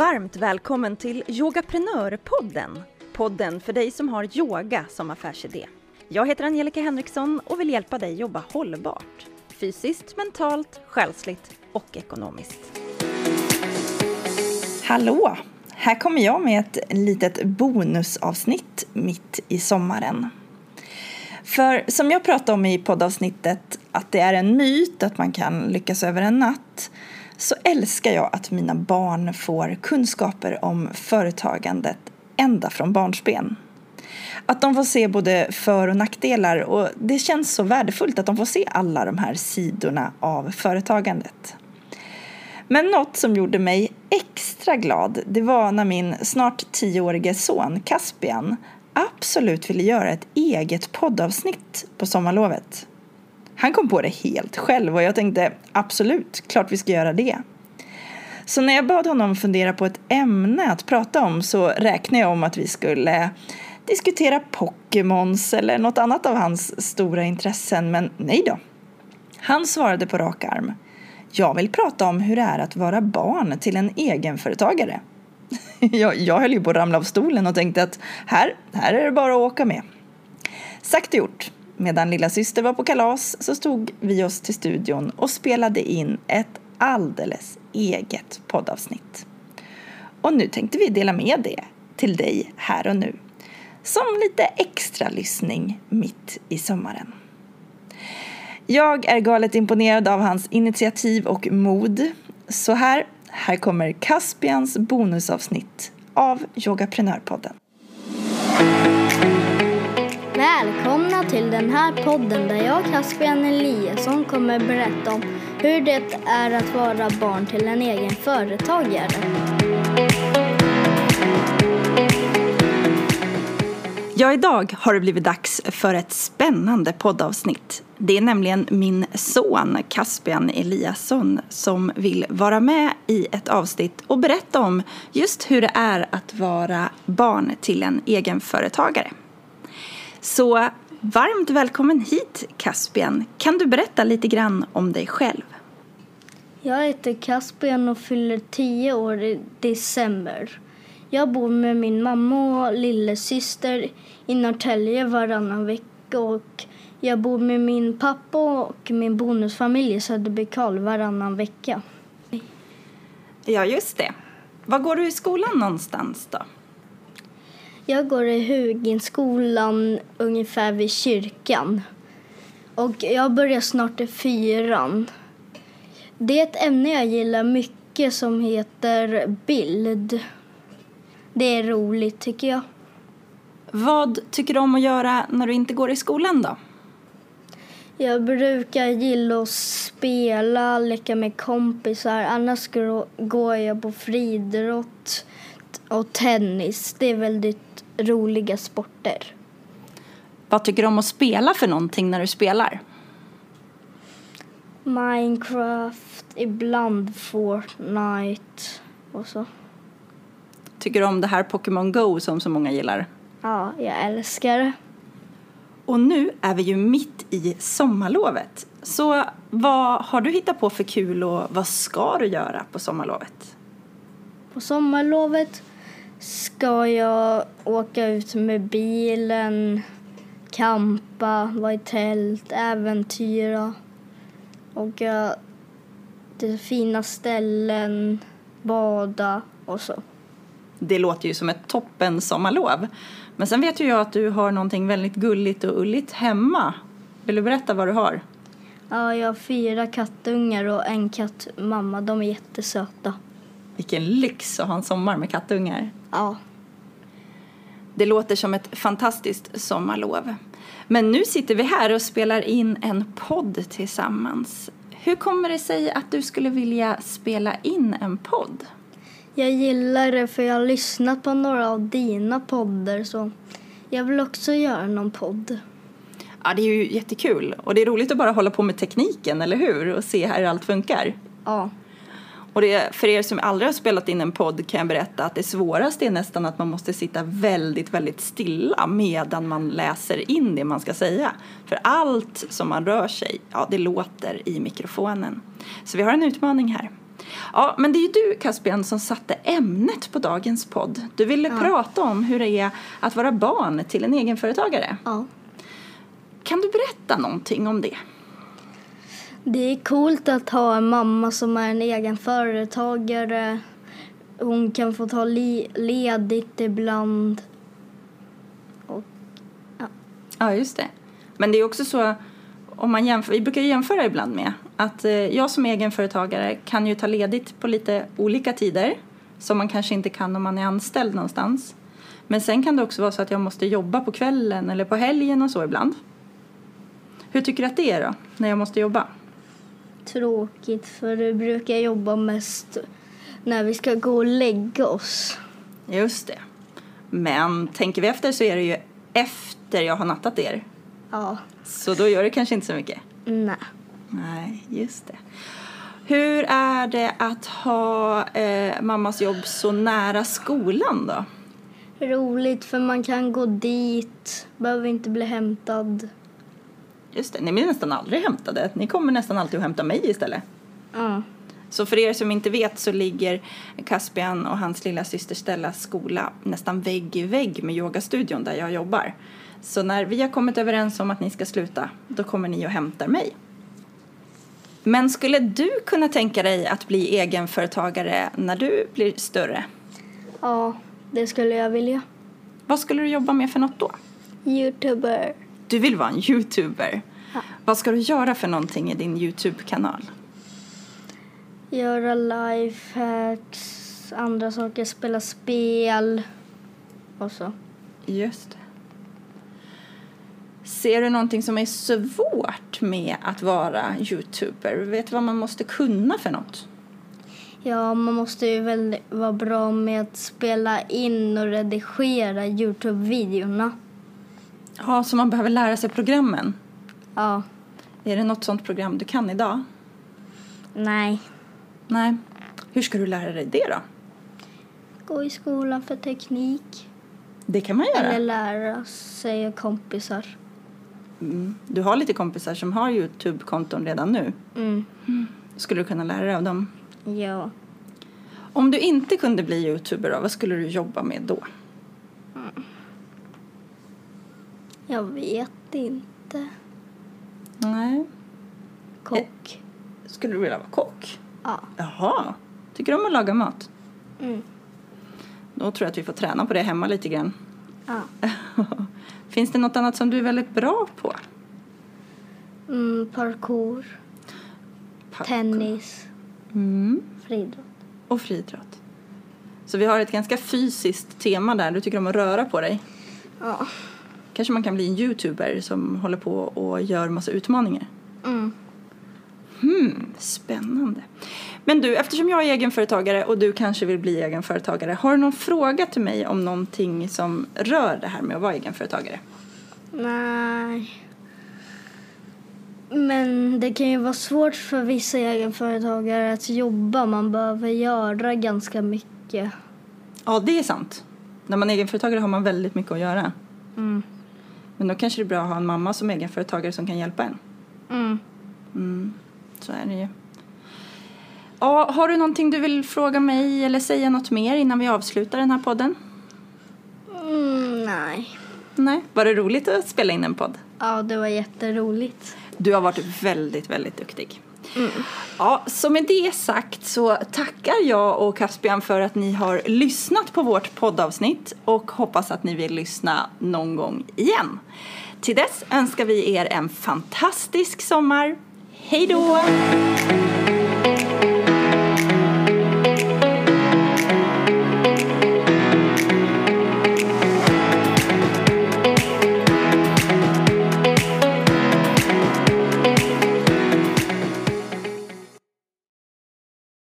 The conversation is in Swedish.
Varmt välkommen till Yogaprenörpodden. Podden för dig som har yoga som affärsidé. Jag heter Angelica Henriksson och vill hjälpa dig jobba hållbart. Fysiskt, mentalt, själsligt och ekonomiskt. Hallå! Här kommer jag med ett litet bonusavsnitt mitt i sommaren. För som jag pratade om i poddavsnittet att det är en myt att man kan lyckas över en natt så älskar jag att mina barn får kunskaper om företagandet ända från barnsben. Att de får se både för och nackdelar och det känns så värdefullt att de får se alla de här sidorna av företagandet. Men något som gjorde mig extra glad det var när min snart tioårige son Caspian absolut ville göra ett eget poddavsnitt på sommarlovet. Han kom på det helt själv och jag tänkte absolut, klart vi ska göra det. Så när jag bad honom fundera på ett ämne att prata om så räknade jag om att vi skulle diskutera Pokémons eller något annat av hans stora intressen, men nej då. Han svarade på rak arm. Jag vill prata om hur det är att vara barn till en egenföretagare. Jag, jag höll ju på att ramla av stolen och tänkte att här, här är det bara att åka med. Sagt och gjort. Medan lilla syster var på kalas så stod vi oss till studion och spelade in ett alldeles eget poddavsnitt. Och nu tänkte vi dela med det till dig här och nu. Som lite extra lyssning mitt i sommaren. Jag är galet imponerad av hans initiativ och mod. Så här, här kommer Caspians bonusavsnitt av Yogaprenörpodden. Välkomna till den här podden där jag, Caspian Eliasson, kommer berätta om hur det är att vara barn till en egen företagare. Ja, idag har det blivit dags för ett spännande poddavsnitt. Det är nämligen min son Caspian Eliasson som vill vara med i ett avsnitt och berätta om just hur det är att vara barn till en egenföretagare. Så varmt välkommen hit Caspian. Kan du berätta lite grann om dig själv? Jag heter Caspian och fyller tio år i december. Jag bor med min mamma och lillasyster i Norrtälje varannan vecka och jag bor med min pappa och min bonusfamilj i Söderbykarl varannan vecka. Ja, just det. Var går du i skolan någonstans då? Jag går i Huginskolan ungefär vid kyrkan. Och jag börjar snart i fyran. Det är ett ämne jag gillar mycket som heter bild. Det är roligt tycker jag. Vad tycker du om att göra när du inte går i skolan då? Jag brukar gilla att spela, leka med kompisar. Annars går jag på friidrott och tennis. Det är väldigt roliga sporter. Vad tycker du om att spela för någonting när du spelar? Minecraft, ibland Fortnite och så. Tycker du om det här Pokémon Go som så många gillar? Ja, jag älskar det. Och nu är vi ju mitt i sommarlovet. Så vad har du hittat på för kul och vad ska du göra på sommarlovet? På sommarlovet ska jag åka ut med bilen, campa, vara i tält, äventyra, åka till fina ställen, bada och så. Det låter ju som ett toppen sommarlov. Men sen vet ju jag att du har någonting väldigt gulligt och ulligt hemma. Vill du berätta vad du har? Ja, jag har fyra kattungar och en kattmamma. De är jättesöta. Vilken lyx att ha en sommar med kattungar. Ja. Det låter som ett fantastiskt sommarlov. Men nu sitter vi här och spelar in en podd tillsammans. Hur kommer det sig att du skulle vilja spela in en podd? Jag gillar det för jag har lyssnat på några av dina poddar så jag vill också göra någon podd. Ja, det är ju jättekul och det är roligt att bara hålla på med tekniken, eller hur? Och se hur allt funkar. Ja. Och det, för er som aldrig har spelat in en podd kan jag berätta att det svåraste är nästan att man måste sitta väldigt, väldigt stilla medan man läser in det man ska säga. För allt som man rör sig, ja det låter i mikrofonen. Så vi har en utmaning här. Ja, men det är ju du Caspian som satte ämnet på dagens podd. Du ville Ja. prata om hur det är att vara barn till en egenföretagare. Ja. Kan du berätta någonting om det? Det är coolt att ha en mamma som är en egen företagare. Hon kan få ta li- ledigt ibland. Och, Ja, ja, just det. Men det är också så, om man jämför, vi brukar jämföra ibland med att eh, jag som egenföretagare kan ju ta ledigt på lite olika tider som man kanske inte kan om man är anställd någonstans. Men sen kan det också vara så att jag måste jobba på kvällen eller på helgen och så ibland. Hur tycker du att det är då, när jag måste jobba? Tråkigt för du brukar jobba mest när vi ska gå och lägga oss. Just det. Men tänker vi efter så är det ju efter jag har nattat er. Ja, Så då gör det kanske inte så mycket. nej. Nej, just det. Hur är det att ha eh, mammas jobb så nära skolan då? Roligt för man kan gå dit, behöver inte bli hämtad. Just det, ni blir nästan aldrig hämtade. Ni kommer nästan alltid att hämta mig istället. Ja, Så för er som inte vet så ligger Caspian och hans lilla syster Stellas skola nästan vägg i vägg med yogastudion där jag jobbar. Så när vi har kommit överens om att ni ska sluta, då kommer ni och hämtar mig. Men skulle du kunna tänka dig att bli egenföretagare när du blir större? ja det skulle jag vilja. Vad skulle du jobba med för något då? Youtuber. Du vill vara en youtuber. Ja. Vad ska du göra för någonting i din youtube-kanal? Göra lifehacks, andra saker, spela spel och så. Just det. Ser du någonting som är svårt med att vara youtuber? Vet du vad man måste kunna för något? Ja, man måste ju väl vara bra med att spela in och redigera Youtube-videorna. Ja, så man behöver lära sig programmen. Ja, Är det något sånt program du kan idag? nej. Nej. Hur ska du lära dig det då? Gå i skolan för teknik. Det kan man göra. Eller lära sig av kompisar. Mm. Du har lite kompisar som har Youtube-konton redan nu. Mm. Skulle du kunna lära dig av dem? Ja. Om du inte kunde bli youtuber, då, vad skulle du jobba med då? Jag vet inte. Nej. Kock. Skulle du vilja vara kock? Ja. Jaha. Tycker du om att laga mat? Mm. Då tror jag att vi får träna på det hemma lite grann. ja. Finns det något annat som du är väldigt bra på? Mm, parkour. Parkour. Tennis. Mm. Friidrott. Och friidrott. Så vi har ett ganska fysiskt tema där. Du tycker om att röra på dig. Ja. Kanske man kan bli en youtuber som håller på och gör massa utmaningar. Mm. Hmm, spännande. Men du, eftersom jag är egenföretagare och du kanske vill bli egenföretagare, har du någon fråga till mig om någonting som rör det här med att vara egenföretagare? Nej. Men det kan ju vara svårt för vissa egenföretagare att jobba. Man behöver göra ganska mycket. Ja, det är sant. När man är egenföretagare har man väldigt mycket att göra. Mm. Men då kanske det är bra att ha en mamma som egenföretagare som kan hjälpa en. Mm. Mm, så är det ju. Ja, har du någonting du vill fråga mig eller säga något mer innan vi avslutar den här podden? Mm, nej. Nej. Var det roligt att spela in en podd? Ja, det var jätteroligt. Du har varit väldigt, väldigt duktig. Ja, så med det sagt så tackar jag och Caspian för att ni har lyssnat på vårt poddavsnitt och hoppas att ni vill lyssna någon gång igen. Till dess önskar vi er en fantastisk sommar. Hej då!